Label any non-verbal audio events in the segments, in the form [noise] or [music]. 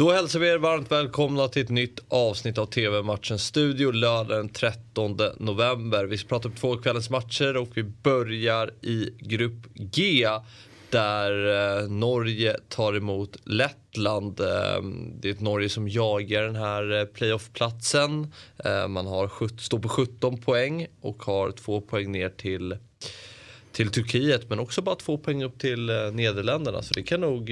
Då hälsar vi er varmt välkomna till ett nytt avsnitt av TV-matchens studio lördag den 13 november. Vi ska prata om två kvällens matcher och vi börjar i grupp G där eh, Norge tar emot Lettland. Ehm, det är ett Norge som jagar den här eh, playoffplatsen. playoff-platsen. Man har, står på 17 poäng och har två poäng ner till till Turkiet men också bara två poäng upp till eh, Nederländerna. Så det kan nog...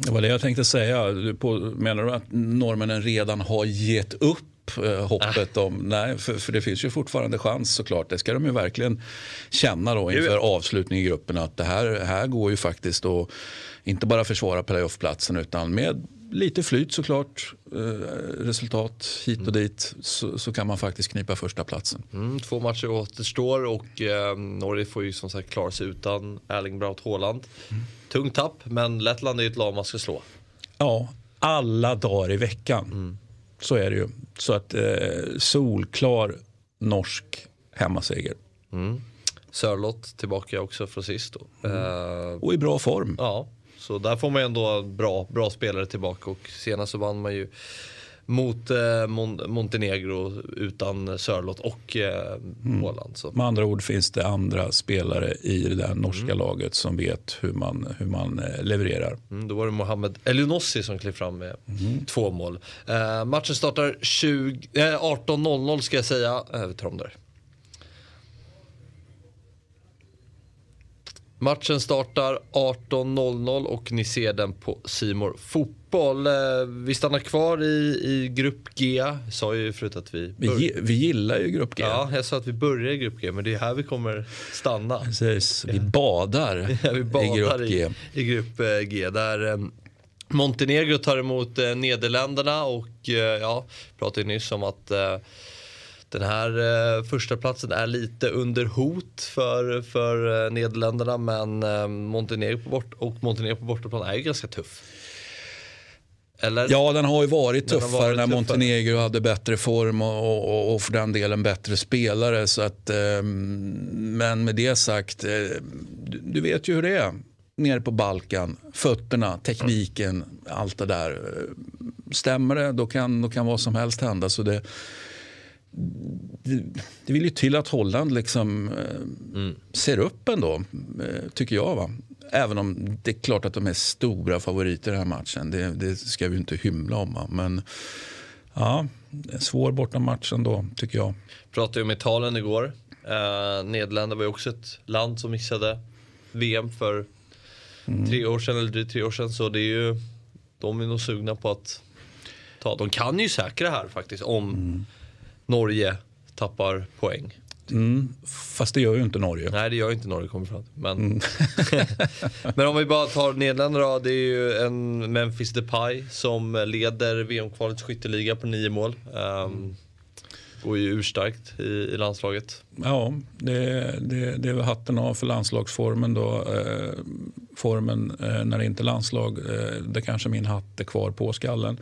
Det var det jag tänkte säga. Du på, menar du att norrmännen redan har gett upp eh, hoppet äh. om... Nej, för, för, det finns ju fortfarande chans såklart. Det ska de ju verkligen känna då inför avslutningen i gruppen att det här, här går ju faktiskt att inte bara försvara playoff-platsen utan med lite flyt såklart, eh, resultat hit och mm. dit så, så, kan man faktiskt knipa första platsen. Mm, två matcher återstår och eh, Norge får ju som sagt klara sig utan Erling Braut Haaland. Mm. Tungt tapp men Lettland är ju ett lag man ska slå. Ja, alla dagar i veckan. Mm. Så är det ju. Så att eh, solklar norsk hemmaseger. Mm. Sörlott tillbaka också från sist. Mm. Uh, och i bra form. Ja, så där får man ändå bra, bra spelare tillbaka och senast så vann man ju mot eh, Mon Montenegro utan Sörlott och eh, mm. Åland. Så. Med andra ord finns det andra spelare i det där norska mm. laget som vet hur man, hur man eh, levererar. Mm, då var det Mohamed Elionossi som klev fram med mm. två mål. Eh, matchen startar 18.00 ska jag säga. Eh, vi tar om där. Matchen startar 18.00 och ni ser den på Simor Fotboll. Eh, vi stannar kvar i, i Grupp G. Jag sa ju förut att vi... Vi, vi gillar ju Grupp G. Ja, jag sa att vi börjar i Grupp G, men det är här vi kommer stanna. Precis, vi badar, [laughs] ja, vi badar i Grupp G. I, i Grupp eh, G där eh, Montenegro tar emot Nederländerna och ja, pratade nyss om att den här eh, första platsen är lite under hot för, för eh, Nederländerna men eh, Montenegro på bort, och Montenegro på bortaplan är ju ganska tuff. Eller? Ja, den har ju varit tuffare varit när Montenegro hade bättre form och, och, och, för den delen bättre spelare. Så att, eh, men med det sagt, eh, du, du, vet ju hur det är nere på Balkan. Fötterna, tekniken, mm. allt det där. Stämmer det, då kan, då kan vad som helst hända. Så det, det, det vill ju till att Holland liksom eh, mm. ser upp ändå, eh, tycker jag. Va? Även om det är klart att de är stora favoriter i den här matchen. Det, det ska vi inte hymla om. Va? Men ja, en svår bortamatch ändå, tycker jag. Pratade ju om Italien igår. Eh, Nederländerna var ju också ett land som missade VM för mm. tre år sedan, eller drygt tre år sedan. Så det är ju, de är nog sugna på att ta. De kan ju säkra här faktiskt om mm Norge tappar poäng. Mm, fast det gör ju inte Norge. Nej, det gör inte Norge kommer fram Men, mm. [laughs] men om vi bara tar Nederländerna då. Det är ju en Memphis Depay som leder VM-kvalets skytteliga på nio mål. Um, går ju urstarkt i, i landslaget. Ja, det, det, det är väl hatten av för landslagsformen då. Eh, formen eh, när det inte är landslag, eh, det kanske min hatt är kvar på skallen.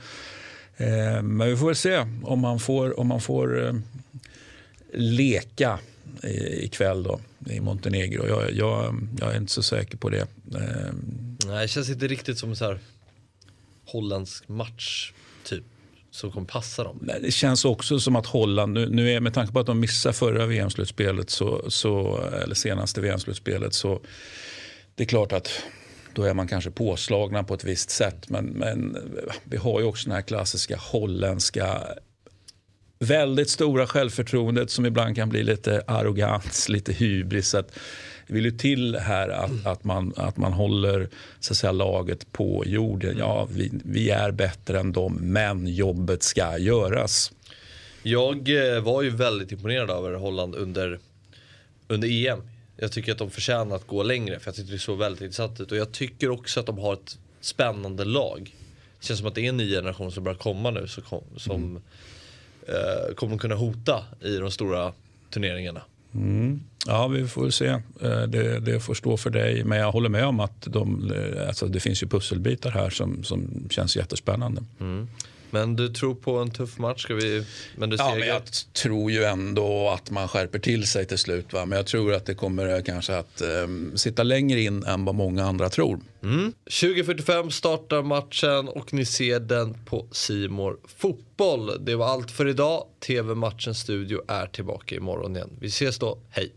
Eh, men vi får väl se om man får, om man får eh, leka ikväll då, i Montenegro. Jag, jag, jag, är inte så säker på det. Eh, Nej, det känns inte riktigt som en så här holländsk match typ som kommer passa dem. Nej, det känns också som att Holland, nu, nu är, med tanke på att de missade förra VM-slutspelet, så, så, eller senaste VM-slutspelet, så det är klart att då är man kanske påslagna på ett visst sätt. Men, men vi har ju också den här klassiska holländska väldigt stora självförtroendet som ibland kan bli lite arrogans, [laughs] lite hybris. Att det vill ju till här att, att, man, att man håller så att säga, laget på jorden. Ja, vi, vi är bättre än dem, men jobbet ska göras. Jag eh, var ju väldigt imponerad över Holland under, under EM jag tycker att de förtjänar att gå längre för jag tycker det såg väldigt intressant ut. Och jag tycker också att de har ett spännande lag. Det känns som att det är en ny generation som börjar komma nu som, som mm. eh, kommer kunna hota i de stora turneringarna. Mm. Ja, vi får se. Eh, det, det, får stå för dig. Men jag håller med om att de, eh, alltså det finns ju pusselbitar här som, som känns jättespännande. Mm. Men du tror på en tuff match? Ska vi, men du ja, men jag tror ju ändå att man skärper till sig till slut. Va? Men jag tror att det kommer eh, kanske att um, sitta längre in än vad många andra tror. Mm. 20.45 startar matchen och ni ser den på Simor Fotboll. Det var allt för idag. TV-matchens studio är tillbaka imorgon igen. Vi ses då. Hej!